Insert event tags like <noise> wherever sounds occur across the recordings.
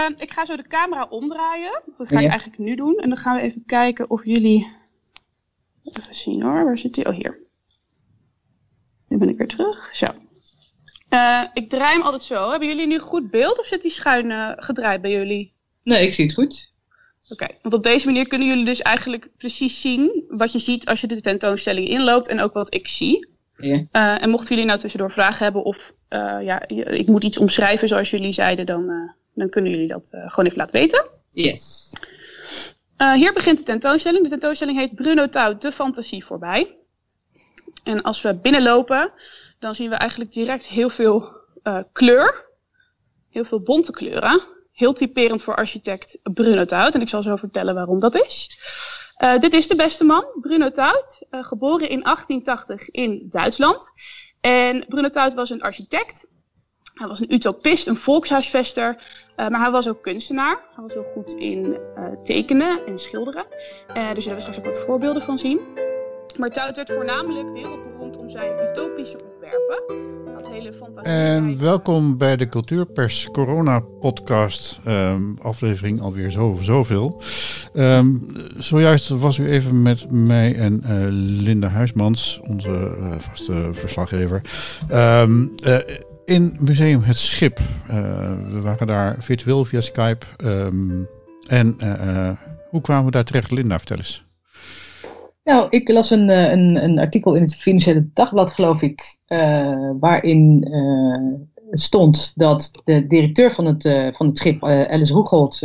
Uh, ik ga zo de camera omdraaien. Dat ga ik eigenlijk nu doen. En dan gaan we even kijken of jullie... Even zien hoor, waar zit hij? Oh, hier. Nu ben ik weer terug. Zo. Uh, ik draai hem altijd zo. Hebben jullie nu goed beeld of zit hij schuin uh, gedraaid bij jullie? Nee, ik zie het goed. Oké, okay, want op deze manier kunnen jullie dus eigenlijk precies zien wat je ziet als je de tentoonstelling inloopt en ook wat ik zie. Ja. Uh, en mochten jullie nou tussendoor vragen hebben of ja, ik moet iets omschrijven zoals jullie zeiden, dan, dan kunnen jullie dat gewoon even laten weten. Yes. hier begint de tentoonstelling. De tentoonstelling heet Bruno Tout, de fantasie voorbij. En als we binnenlopen, dan zien we eigenlijk direct heel veel uh, kleur. Heel veel bonte kleuren. Heel typerend voor architect Bruno Tout. En ik zal zo vertellen waarom dat is. Uh, dit is de beste man, Bruno Tout. Uh, geboren in 1880 in Duitsland. En Bruno Tout was een architect. Hij was een utopist, een volkshuisvester. maar hij was ook kunstenaar. Hij was heel goed in tekenen en schilderen. daar zullen we straks ook wat voorbeelden van zien. Maar Tout werd voornamelijk wereldberoemd om zijn utopische ontwerpen. Dat hele fantasie. En welkom bij de Cultuurpers Corona Podcast. Um, aflevering alweer zo, zoveel. Um, zojuist was u even met mij en uh, Linda Huismans, onze uh, vaste verslaggever. Um, uh, in Museum Het Schip. we waren daar virtueel via Skype. en hoe kwamen we daar terecht? Linda, vertel eens. Nou, ik las een, een, een artikel in het Financiële Dagblad, geloof ik, waarin uh, stond dat de directeur van het, van het schip, Alice Roegold,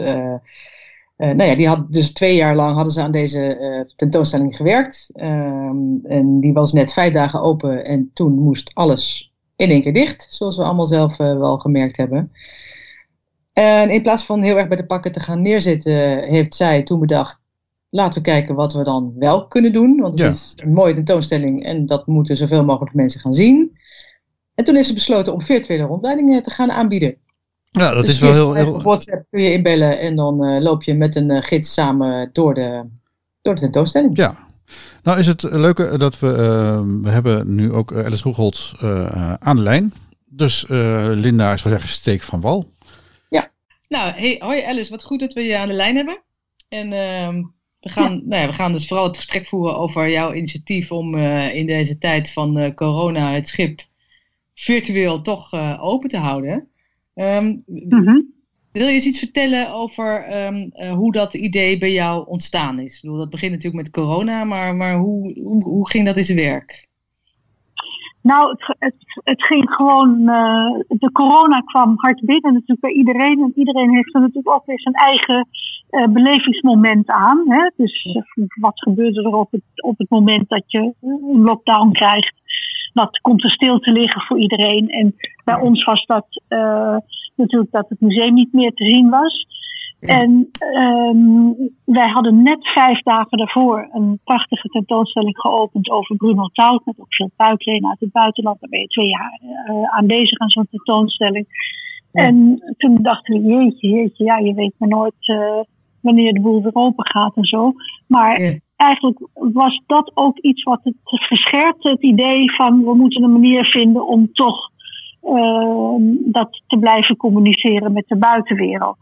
nou ja, die had dus twee jaar lang hadden ze aan deze tentoonstelling gewerkt. Um, en die was net vijf dagen open en toen moest alles in één keer dicht, zoals we allemaal zelf wel gemerkt hebben. En in plaats van heel erg bij de pakken te gaan neerzitten, heeft zij toen bedacht, laten we kijken wat we dan wel kunnen doen. Want het is een mooie tentoonstelling en dat moeten zoveel mogelijk mensen gaan zien. En toen heeft ze besloten om virtuele rondleidingen te gaan aanbieden. Ja, dat dus is wel heel, heel... Op WhatsApp kun je inbellen en dan uh, loop je met een uh, gids samen door de, door de tentoonstelling. Ja. Nou is het leuke dat we, uh, we hebben nu ook Alice Roegholz aan de lijn. Dus Linda is wel zeggen steek van wal. Ja. Nou, hey, hoi Alice, wat goed dat we je aan de lijn hebben. En ehm, we gaan, nou ja, we gaan dus vooral het gesprek voeren over jouw initiatief om uh, in deze tijd van uh, corona het schip virtueel toch uh, open te houden. Um. Wil je eens iets vertellen over um, hoe dat idee bij jou ontstaan is? Ik bedoel, dat begint natuurlijk met corona, maar, maar hoe, hoe, hoe ging dat in zijn werk? Nou, het, het, het, ging gewoon. Uh, de corona kwam hard binnen, natuurlijk bij iedereen. En iedereen heeft er natuurlijk ook weer zijn eigen uh, belevingsmoment aan. Hè? Dus wat gebeurde er op het, op het moment dat je een lockdown krijgt? Wat komt er stil te liggen voor iedereen? En bij ons was dat natuurlijk dat het museum niet meer te zien was. En um, wij hadden net vijf dagen daarvoor een prachtige tentoonstelling geopend over Bruno Tout. Met ook veel buitlenen uit het buitenland. Daar ben je twee jaar uh, aanwezig aan zo'n tentoonstelling. En toen dachten we, jeetje, jeetje, ja, je weet maar nooit uh, wanneer de boel weer open gaat en zo. Maar eigenlijk was dat ook iets wat het verscherpte, het idee van we moeten een manier vinden om toch dat te blijven communiceren met de buitenwereld.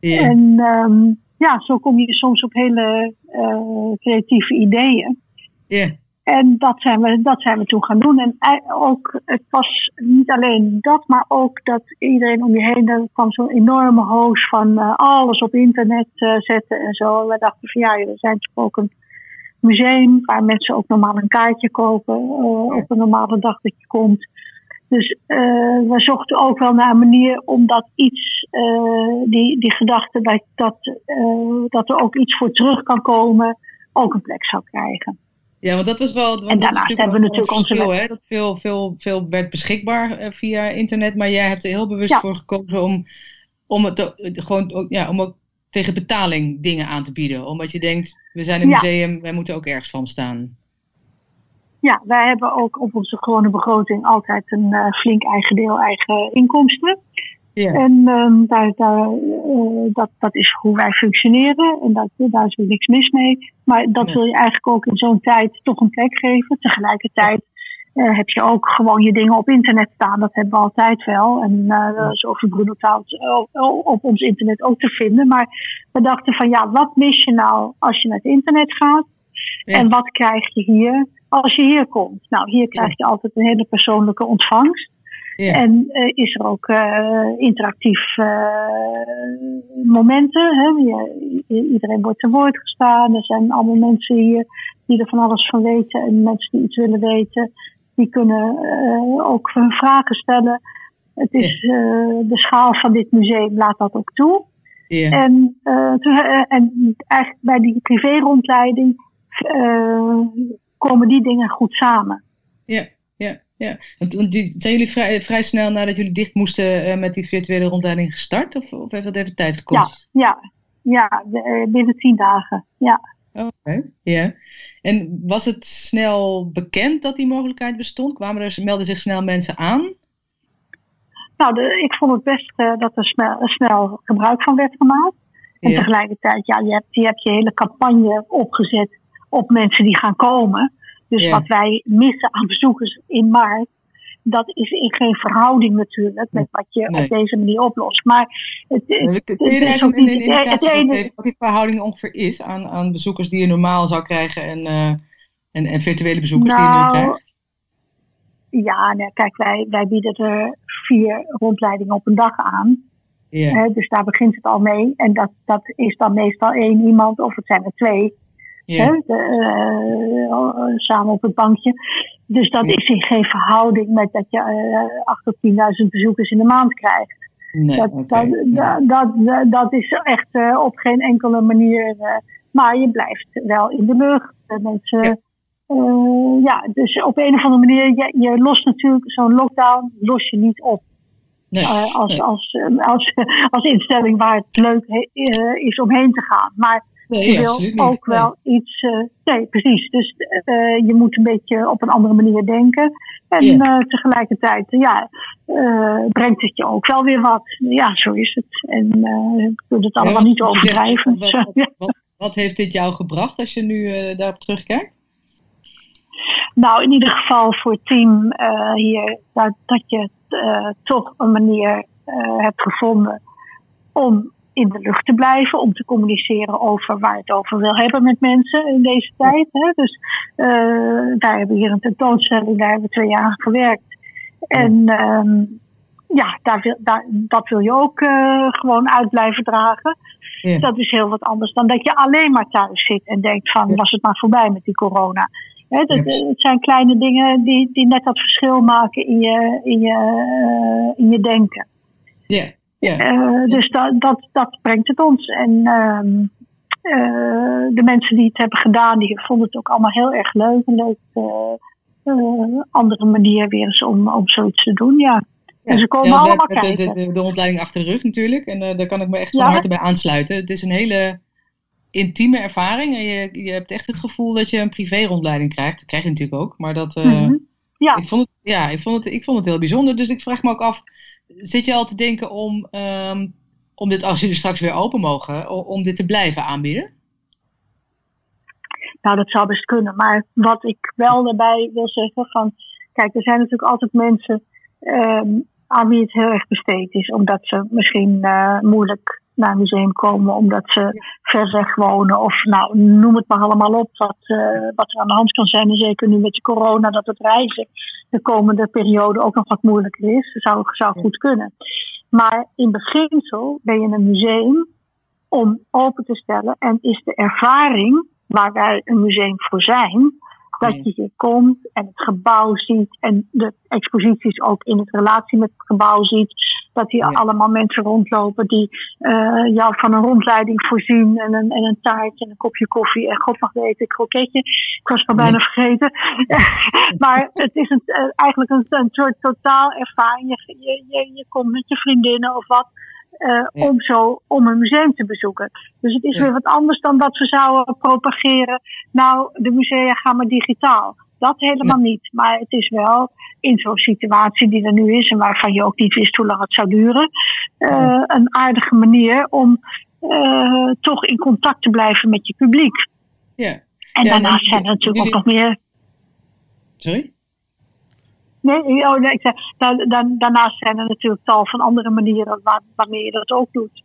Yeah. En um, ja, zo kom je soms op hele uh, creatieve ideeën. Yeah. En dat zijn, we, dat zijn we toen gaan doen. En ook, het was niet alleen dat, maar ook dat iedereen om je heen, er kwam zo'n enorme hoos van uh, alles op internet uh, zetten en zo. En we dachten van ja, er zijn toch ook een museum waar mensen ook normaal een kaartje kopen op een normale dag dat je komt. Dus uh, we zochten ook wel naar een manier om dat iets, uh, die, die gedachte dat, dat, uh, dat er ook iets voor terug kan komen, ook een plek zou krijgen. Ja, want dat was wel. Want en daarnaast hebben we natuurlijk onze. Verschil, hè? Dat veel, veel, veel werd beschikbaar via internet, maar jij hebt er heel bewust ja. voor gekozen om, om, het te, gewoon, ja, om ook tegen betaling dingen aan te bieden. Omdat je denkt, we zijn een ja. museum, wij moeten ook ergens van staan. Ja, wij hebben ook op onze gewone begroting altijd een uh, flink eigen deel eigen inkomsten. Ja. En um, daar, daar, uh, dat, dat is hoe wij functioneren en dat, daar is er niks mis mee. Maar dat wil je eigenlijk ook in zo'n tijd toch een plek geven. Tegelijkertijd uh, heb je ook gewoon je dingen op internet staan. Dat hebben we altijd wel. En uh, dat is over Bruno Taut op ons internet ook te vinden. Maar we dachten van ja, wat mis je nou als je naar het internet gaat? Ja. En wat krijg je hier als je hier komt? Nou, hier krijg je altijd een hele persoonlijke ontvangst. Ja. En uh, is er ook uh, interactief uh, momenten. Hè? Je, iedereen wordt te woord gestaan. Er zijn allemaal mensen hier die er van alles van weten. En mensen die iets willen weten, die kunnen ook hun vragen stellen. Het is, ja. de schaal van dit museum laat dat ook toe. Ja. En, en eigenlijk bij die privé-rondleiding komen die dingen goed samen. Ja, ja. Ja, want die, zijn jullie vrij, vrij snel nadat jullie dicht moesten uh, met die virtuele rondleiding gestart? Of, of heeft dat even tijd gekost? Ja, ja, ja de, binnen tien dagen. Ja. Oké, okay, ja. En was het snel bekend dat die mogelijkheid bestond? Kwamen er, melden zich snel mensen aan? Nou, de, ik vond het best uh, dat er snel, snel, gebruik van werd gemaakt. En ja. tegelijkertijd, ja, je hebt, je hebt je hele campagne opgezet op mensen die gaan komen. Dus ja. wat wij missen aan bezoekers in maart, dat is in geen verhouding natuurlijk met wat je nee. op deze manier oplost. Maar het, het, het, een, een, een het ene, wat die verhouding ongeveer is aan, aan bezoekers die je normaal zou krijgen en, uh, en, en virtuele bezoekers nou, die je nu nou, krijgt? Ja, nee, kijk, wij, wij bieden er vier rondleidingen op een dag aan. Uh, dus daar begint het al mee. En dat, dat is dan meestal één iemand, of het zijn er twee. Hè, de, uh, samen op het bankje. Dus dat is in geen verhouding met dat je uh, 8 tot 10.000 bezoekers in de maand krijgt. Nee, dat, dat, dat, dat, dat is echt uh, op geen enkele manier. Uh, maar je blijft wel in de lucht. Mensen. Ja. Uh, ja, dus op een of andere manier, je, je lost natuurlijk zo'n lockdown, los je niet op. Nee, als, als, als, <laughs> als instelling waar het leuk he- is om heen te gaan. Maar Nee, je wil niet. ook Nee. wel iets. eh, nee, precies. Dus eh, je moet een beetje op een andere manier denken. En eh, tegelijkertijd, ja, brengt het je ook wel weer wat. Ja, zo is het. En je kunt het allemaal Ja, niet overdrijven. Wat, <laughs> wat, ja. wat, wat heeft dit jou gebracht als je nu daarop terugkijkt? Nou, in ieder geval voor het team hier, dat, dat je toch een manier hebt gevonden om in de lucht te blijven, om te communiceren over waar het over wil hebben met mensen in deze tijd. Hè. Dus eh, daar hebben we hier een tentoonstelling, daar hebben we twee jaar aan gewerkt. En ehm, ja, daar wil, daar, dat wil je ook eh, gewoon uit blijven dragen. Ja. Dat is heel wat anders dan dat je alleen maar thuis zit en denkt van Ja. was het maar voorbij met die corona. Dat, Ja, het zijn kleine dingen die, die net dat verschil maken in je, in je, eh, in je denken. Ja, ja. Eh, dus dat, dat, dat brengt het ons. En ehm, eh, de mensen die het hebben gedaan, die vonden het ook allemaal heel erg leuk. Een leuk eh, andere manier weer eens om, om zoiets te doen, ja. En ze komen Ja, we allemaal de, kijken. de, de, de rondleiding achter de rug natuurlijk. En daar kan ik me echt van harte bij aansluiten. Het is een hele intieme ervaring. En je, je hebt echt het gevoel dat je een privé-rondleiding krijgt. Dat krijg je natuurlijk ook. Maar dat, Mhm. Ja. ik, vond het, ja, ik, vond het, ik vond het heel bijzonder. Dus ik vraag me ook af, zit je al te denken om, ehm, om dit, als jullie straks weer open mogen, om dit te blijven aanbieden? Nou, dat zou best kunnen. Maar wat ik wel daarbij wil zeggen van... Kijk, er zijn natuurlijk altijd mensen ehm, aan wie het heel erg besteed is. Omdat ze misschien eh, moeilijk naar een museum komen. Omdat ze ver weg wonen. Of nou, noem het maar allemaal op. Wat, eh, wat er aan de hand kan zijn. En zeker nu met de corona dat het reizen de komende periode ook nog wat moeilijker is. Dat zou, zou goed kunnen. Maar in beginsel ben je een museum om open te stellen. En is de ervaring waar wij een museum voor zijn, dat Ja. je hier komt en het gebouw ziet en de exposities ook in het relatie met het gebouw ziet. Dat hier Ja. allemaal mensen rondlopen die eh, jou van een rondleiding voorzien en een, en een taart en een kopje koffie en god mag weten, een kroketje. Ik was het bijna vergeten. <laughs> maar het is een, eh, eigenlijk een, een soort totaal ervaring. Je, je, je, je komt met je vriendinnen of wat. Eh, Ja. om zo om een museum te bezoeken. Dus het is Ja. weer wat anders dan dat we zouden propageren. Nou, de musea gaan maar digitaal. Dat helemaal niet. Maar het is wel in zo'n situatie die er nu is en waarvan je ook niet wist hoe lang het zou duren, eh, een aardige manier om eh, toch in contact te blijven met je publiek. Ja. En Ja, daarnaast en zijn er natuurlijk jullie- ook nog meer Sorry? Nee, oh, nee ik zeg, da, da, daarnaast zijn er natuurlijk tal van andere manieren waar, waarmee je dat ook doet.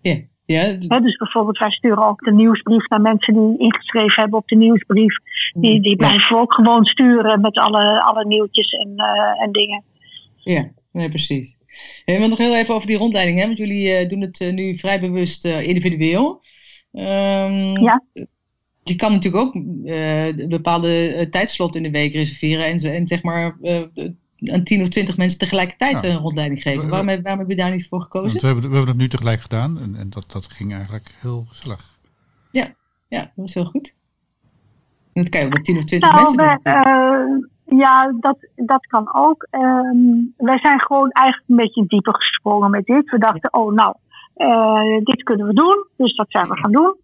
Ja. Ja. dus bijvoorbeeld, wij sturen ook de nieuwsbrief naar mensen die ingeschreven hebben op de nieuwsbrief. Die, die blijven we ook gewoon sturen met alle, alle nieuwtjes en, uh, en dingen. Ja, nee, precies. Hey, maar nog heel even over die rondleiding, hè? want jullie uh, doen het uh, nu vrij bewust individueel. Um, ja. Je kan natuurlijk ook een bepaalde tijdslot in de week reserveren en, en zeg maar aan 10 of 20 mensen tegelijkertijd een rondleiding geven. Waarom, heb, waarom heb je daar niet voor gekozen? We hebben, we hebben dat nu tegelijk gedaan en, en dat, dat ging eigenlijk heel gezellig. Ja, ja, dat was heel goed. En dat kan je ook met 10 of 20 nou, mensen doen. Uh, ja, dat, dat kan ook. Um, wij zijn gewoon eigenlijk een beetje dieper gesprongen met dit. We dachten, oh nou, uh, dit kunnen we doen. Dus dat zijn we gaan doen.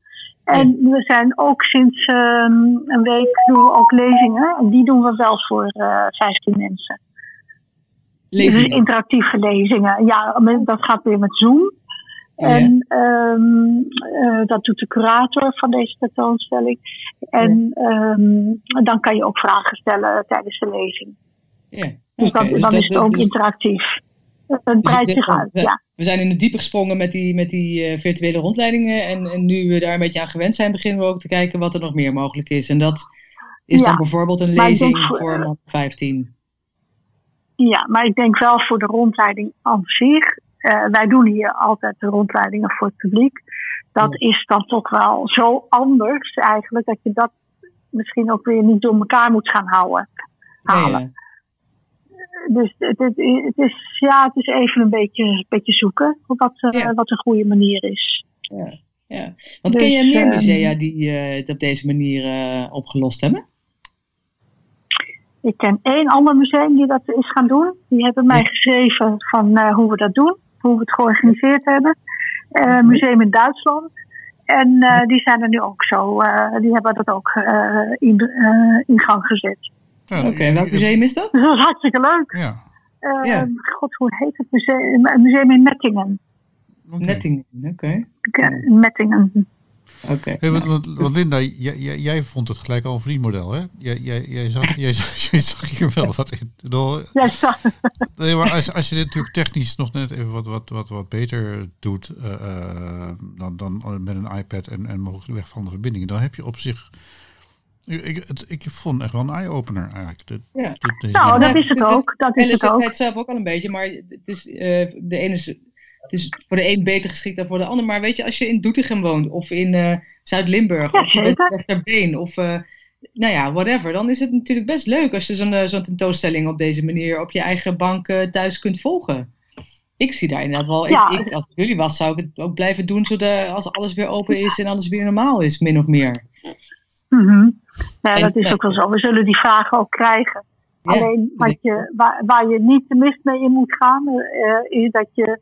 En we zijn ook sinds um, een week doen we ook lezingen. En die doen we wel voor uh, 15 mensen. Lezingen? Dus interactieve lezingen. Ja, dat gaat weer met Zoom. Ja. En um, uh, dat doet de curator van deze tentoonstelling. En ja. um, dan kan je ook vragen stellen tijdens de lezing. Ja. Dus dan, dus dat, is het ook dus, interactief. Het breidt zich uit, ja. We zijn in de diepe gesprongen met die, met die uh, virtuele rondleidingen. En, en nu we daar een beetje aan gewend zijn, beginnen we ook te kijken wat er nog meer mogelijk is. En dat is ja. dan bijvoorbeeld een lezing voor, voor 15. Ja, maar ik denk wel voor de rondleiding aan zich. Uh, wij doen hier altijd de rondleidingen voor het publiek. Dat ja. is dan toch wel zo anders eigenlijk dat je dat misschien ook weer niet door elkaar moet gaan houden, halen. Dus het, het, het, is, ja, het is even een beetje, een beetje zoeken wat, uh, wat een goede manier is. Ja, ja. Want dus, ken je meer musea die uh, het op deze manier opgelost hebben? Ik ken één ander museum die dat is gaan doen. Die hebben mij geschreven van hoe we dat doen, hoe we het georganiseerd hebben. Uh, museum in Duitsland. En uh, die zijn er nu ook zo, die hebben dat ook in, in gang gezet. Oké, okay, welk museum is dat? Dat is hartstikke leuk. Ja. ja. God, hoe heet het museum? Een museum in Mettingen. Okay. Mettingen, oké. Okay. Mettingen. Okay. Hey, want, want, want, Linda, jij, jij, jij, vond het gelijk al een vriendmodel, hè? Jij, jij, jij, zag, <laughs> jij, jij zag hier wel wat in. Ja, zag. Nee, maar als, als je dit natuurlijk technisch nog net even wat, wat, wat, wat beter doet uh, uh, dan, dan met een iPad en, en mogelijk weg van de verbinding, dan heb je op zich. Ik, het, ik vond echt wel een eye-opener eigenlijk. Dit, ja. dit, nou, dat is het ook. Dat is het ook. zei het zelf ook al een beetje, maar het is, uh, de ene is het is voor de een beter geschikt dan voor de ander. Maar weet je, als je in Doetinchem woont of in uh, Zuid-Limburg ja, of je bent Been of uh, nou ja, whatever. Dan is het natuurlijk best leuk als je zo'n uh, zo'n tentoonstelling op deze manier op je eigen bank thuis kunt volgen. Ik zie daar inderdaad wel. Ja. Ik, ik, als ik jullie was, zou ik het ook blijven doen zodat als alles weer open is en alles weer normaal is, min of meer. Mm -hmm. Ja, dat is ook wel zo. We zullen die vragen ook krijgen. Ja. Alleen wat je, waar, waar je niet de mist mee in moet gaan, is dat je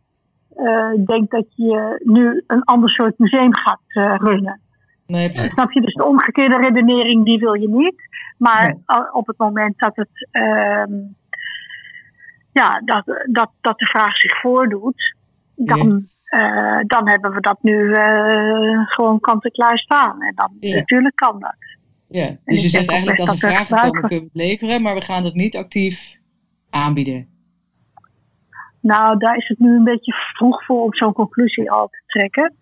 uh, denk dat je nu een ander soort museum gaat uh, runnen. Nee, Snap je? Dus de omgekeerde redenering, die wil je niet. Maar nee. op het moment dat het, uh, ja, dat, dat, dat de vraag zich voordoet, dan, ja. uh, dan hebben we dat nu gewoon kant-en-klaar staan. En dan ja. natuurlijk kan dat. Ja, dus je zegt eigenlijk als een vraag komen kunnen we leveren, maar we gaan het niet actief aanbieden. Nou, daar is het nu een beetje vroeg voor om zo'n conclusie al te trekken.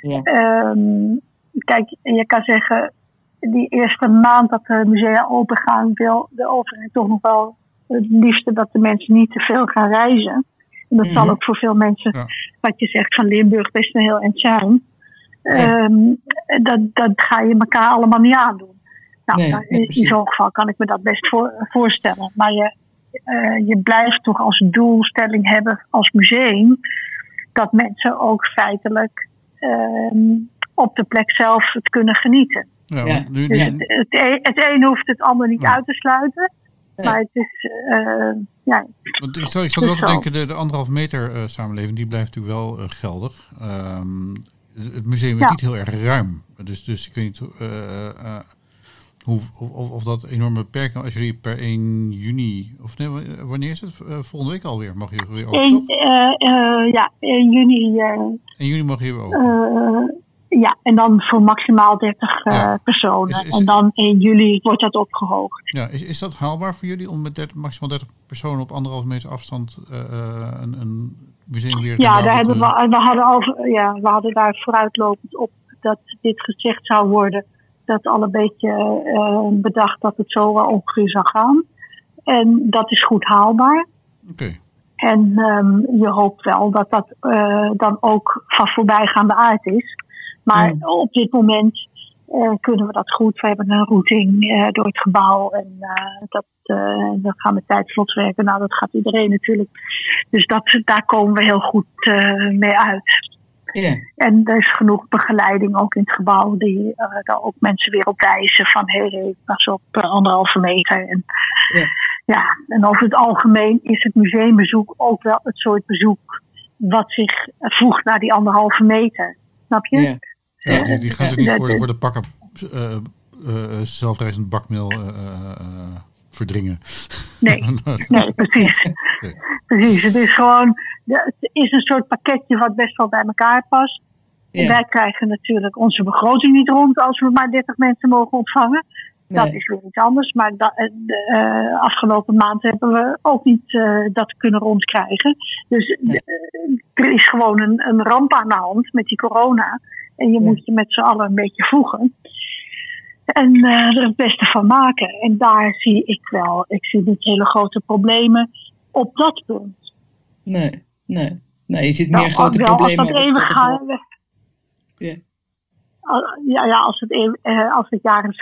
Ja. Um, kijk, je kan zeggen, die eerste maand dat de musea open gaan, wil de overheid toch nog wel het liefste dat de mensen niet te veel gaan reizen. En dat mm -hmm. zal ook voor veel mensen, ja. wat je zegt van Limburg, best een heel eind zijn. Ja. Um, dat, dat ga je elkaar allemaal niet aandoen. Nou, nee, in, in zo'n geval kan ik me dat best voor, voorstellen. Maar je, uh, je blijft toch als doelstelling hebben als museum dat mensen ook feitelijk uh, op de plek zelf het kunnen genieten. Ja, nu, dus het, het, een, het een hoeft het ander niet ja. uit te sluiten. Maar het is, uh, ja. Want ik zou, ik zou wel denken, de, de anderhalf meter uh, samenleving, die blijft natuurlijk wel uh, geldig. Um, het museum is ja. niet heel erg ruim. Dus, dus ik weet niet, hoe, of, of dat enorme beperking, als jullie per 1 juni, of nee, wanneer is het? Uh, volgende week alweer mag je weer open, toch? Uh, uh, ja, 1 juni. 1 juni mag je weer open. Ja, en dan voor maximaal 30 uh, Ja. personen. Is- is- en dan in juli wordt dat opgehoogd. Ja, is, is dat haalbaar voor jullie om met 30, maximaal 30 personen op anderhalf meter afstand eh, eh, een, een museum weer Ja, daar hebben te- we, we, hadden over, ja, we hadden daar vooruitlopend op dat dit gezegd zou worden. Dat al een beetje eh, bedacht dat het zo wel ongeveer zou gaan. En dat is goed haalbaar. Oké, En ehm, je hoopt wel dat dat eh, dan ook van voorbijgaande aard is. Maar Mm. op dit moment eh, kunnen we dat goed. We hebben een routing eh, door het gebouw en eh, dat, eh, dat gaan we tijdvlots werken. Nou, dat gaat iedereen natuurlijk. Dus dat, daar komen we heel goed eh, mee uit. Ja. En er is genoeg begeleiding ook in het gebouw, die eh, daar ook mensen weer op wijzen van hé, hey, pas op eh, anderhalve meter. En, Ja. ja, en over het algemeen is het museumbezoek ook wel het soort bezoek wat zich voegt naar die anderhalve meter. Snap je? Ja. Ja, die, die gaan zich niet voor, voor de pakken eh eh, zelfreizend bakmeel eh, verdringen. Nee, <laughs> nee, precies. Nee. Precies, het is gewoon, het is een soort pakketje wat best wel bij elkaar past. En wij krijgen natuurlijk onze begroting niet rond als we maar 30 mensen mogen ontvangen. Dat is weer iets anders. Maar da, eh, de, afgelopen maand hebben we ook niet eh, dat kunnen rondkrijgen. Dus Nee. eh, er is gewoon een, een ramp aan de hand met die corona. En je Ja. moet je met z'n allen een beetje voegen. En eh, er het beste van maken. En daar zie ik wel, ik zie niet hele grote problemen op dat punt. Nee, nee. Nee, je ziet Nou, meer grote wel, als problemen. dat op- eeuwig op- gaat. Ja. Ja, ja als, het, eh, als, het jaren,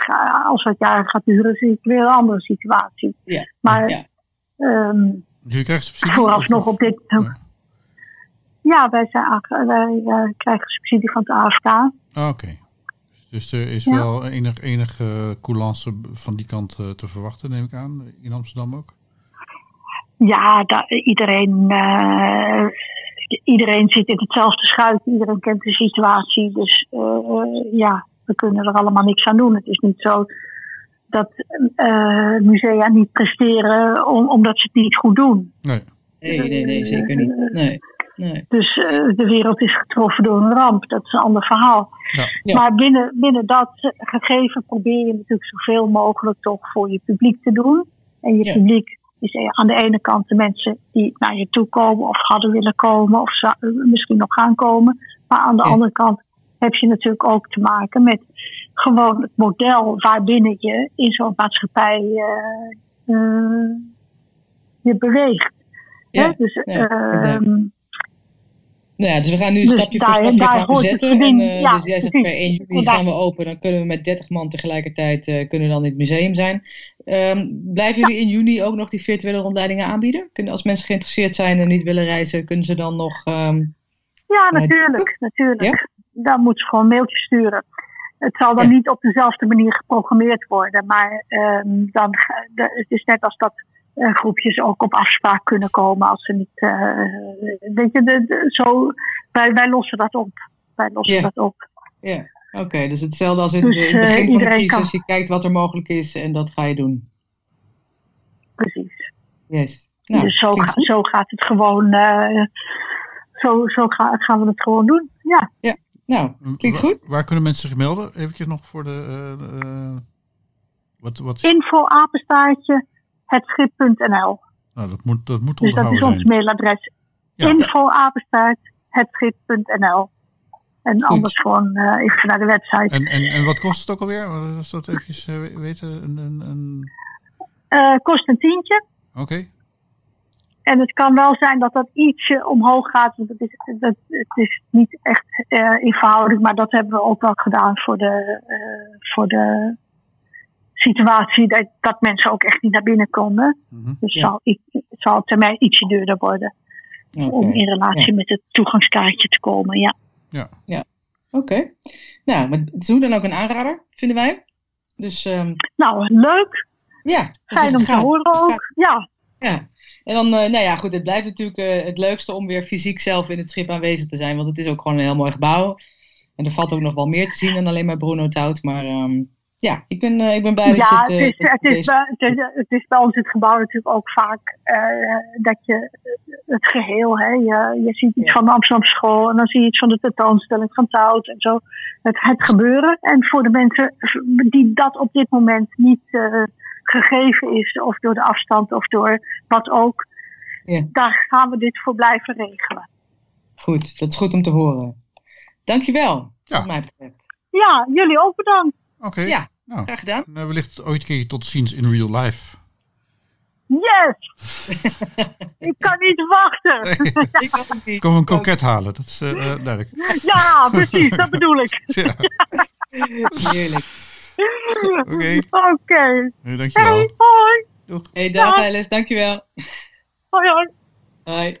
als het jaren gaat duren, zie ik weer een andere situatie. Ja. Maar Ja. ehm, Dus je krijgt subsidie? vooralsnog Of- op dit. Ja. Ja, wij, zijn, aange- wij krijgen subsidie van het AFK. Ah, Oké. Dus er is Ja. wel enig, enige coulance van die kant eh, te verwachten, neem ik aan, in Amsterdam ook. Ja, da- iedereen, eh, iedereen zit in hetzelfde schuitje. Iedereen kent de situatie. Dus eh, ja, we kunnen er allemaal niks aan doen. Het is niet zo dat eh, musea niet presteren om, omdat ze het niet goed doen. Nee. Nee, nee, nee, zeker niet. Nee, nee. Dus eh, de wereld is getroffen door een ramp. Dat is een ander verhaal. Ja. Ja. Maar binnen, binnen dat gegeven probeer je natuurlijk zoveel mogelijk toch voor je publiek te doen. En je Ja. publiek is eh, aan de ene kant de mensen die naar je toe komen of hadden willen komen of eh, misschien nog gaan komen. Maar aan de andere kant heb je natuurlijk ook te maken met gewoon het model waarbinnen je in zo'n maatschappij je beweegt. Dus, ja. Nou ja, dus we gaan nu Dus stapje daar- voor stapje daar gaan zetten. En, eh, ja, dus jij zegt precies. per 1 juli gaan we open. Dan kunnen we met 30 man tegelijkertijd eh, kunnen dan in het museum zijn. Ehm, blijven jullie in juni ook nog die virtuele rondleidingen aanbieden? Kunnen, als mensen geïnteresseerd zijn en niet willen reizen, kunnen ze dan nog... ehm, Ja, natuurlijk. natuurlijk. Ja? Dan moet ze gewoon mailtjes sturen. Het zal dan Ja. niet op dezelfde manier geprogrammeerd worden. Maar ehm, dan, de, het is net als dat groepjes ook op afspraak kunnen komen als ze niet. eh, weet je, de, de- zo, wij, wij lossen dat op. Wij lossen Ja. dat op. Ja, oké. dus hetzelfde als in, Dus, de, in het eh, begin van de crisis. kan. Je kijkt wat er mogelijk is en dat ga je doen. Precies. Yes. Nou, dus zo, ga- zo gaat het gewoon. eh, zo zo ga- gaan we het gewoon doen. Ja. Nou, klinkt goed. Waar kunnen mensen zich melden? Eventjes nog voor de... eh, eh, wat, wat is, Info apenstaartje hetschip.nl. nou, dat moet, dat moet Dus dat is ons zijn. mailadres. Ja. Info apenstaart hetschip.nl. En anders gewoon eh, even naar de website. En, en, en wat kost het ook alweer? Als dat eventjes eh, weten. Een, een, een... Eh, kost een tientje. Oké. En het kan wel zijn dat dat ietsje omhoog gaat. Want het is, dat, het is niet echt in verhouding. Maar dat hebben we ook wel gedaan voor de, voor de situatie dat, dat mensen ook echt niet naar binnen konden. Mhm. Dus Ja. zal, i- zal het termijn ietsje duurder worden. Om in relatie met het toegangskaartje te komen. Ja. Oké. Nou, maar het is hoe dan ook een aanrader, vinden wij. Dus ehm, Nou, leuk. ja. Fijn om te horen ook. Ja. Ja. En dan, eh, nou ja, goed, het blijft natuurlijk eh, het leukste om weer fysiek zelf in het schip aanwezig te zijn. Want het is ook gewoon een heel mooi gebouw. En er valt ook nog wel meer te zien dan alleen maar Bruno Tout. Maar ehm, ja, ik ben, uh, ik ben blij dat je het... Ja, het, is, het, is bij, het, is, het is bij ons het gebouw natuurlijk ook vaak uh, dat je het geheel, hè, je, je ziet iets ja. van de Amsterdam School en dan zie je iets van de tentoonstelling van Tout en zo. Het, het gebeuren. En voor de mensen die dat op dit moment niet uh, gegeven is, of door de afstand of door wat ook, ja. daar gaan we dit voor blijven regelen. Goed, dat is goed om te horen. Dankjewel, ja. wat mij betreft. Ja, jullie ook bedankt. Oké. Okay. Ja, nou, graag gedaan. Uh, wellicht ooit een keer tot ziens in real life. Yes! <laughs> ik kan niet wachten. Nee. Ik kom <laughs> een kroket halen, dat is uh, duidelijk. Ja, precies, dat bedoel ik. <laughs> Ja. Heerlijk. Oké. Okay. Oké. Okay. Hey, dankjewel. Hey, hoi. Doeg. Hey, dag Alice, dankjewel. Hoi, hoi. Hoi.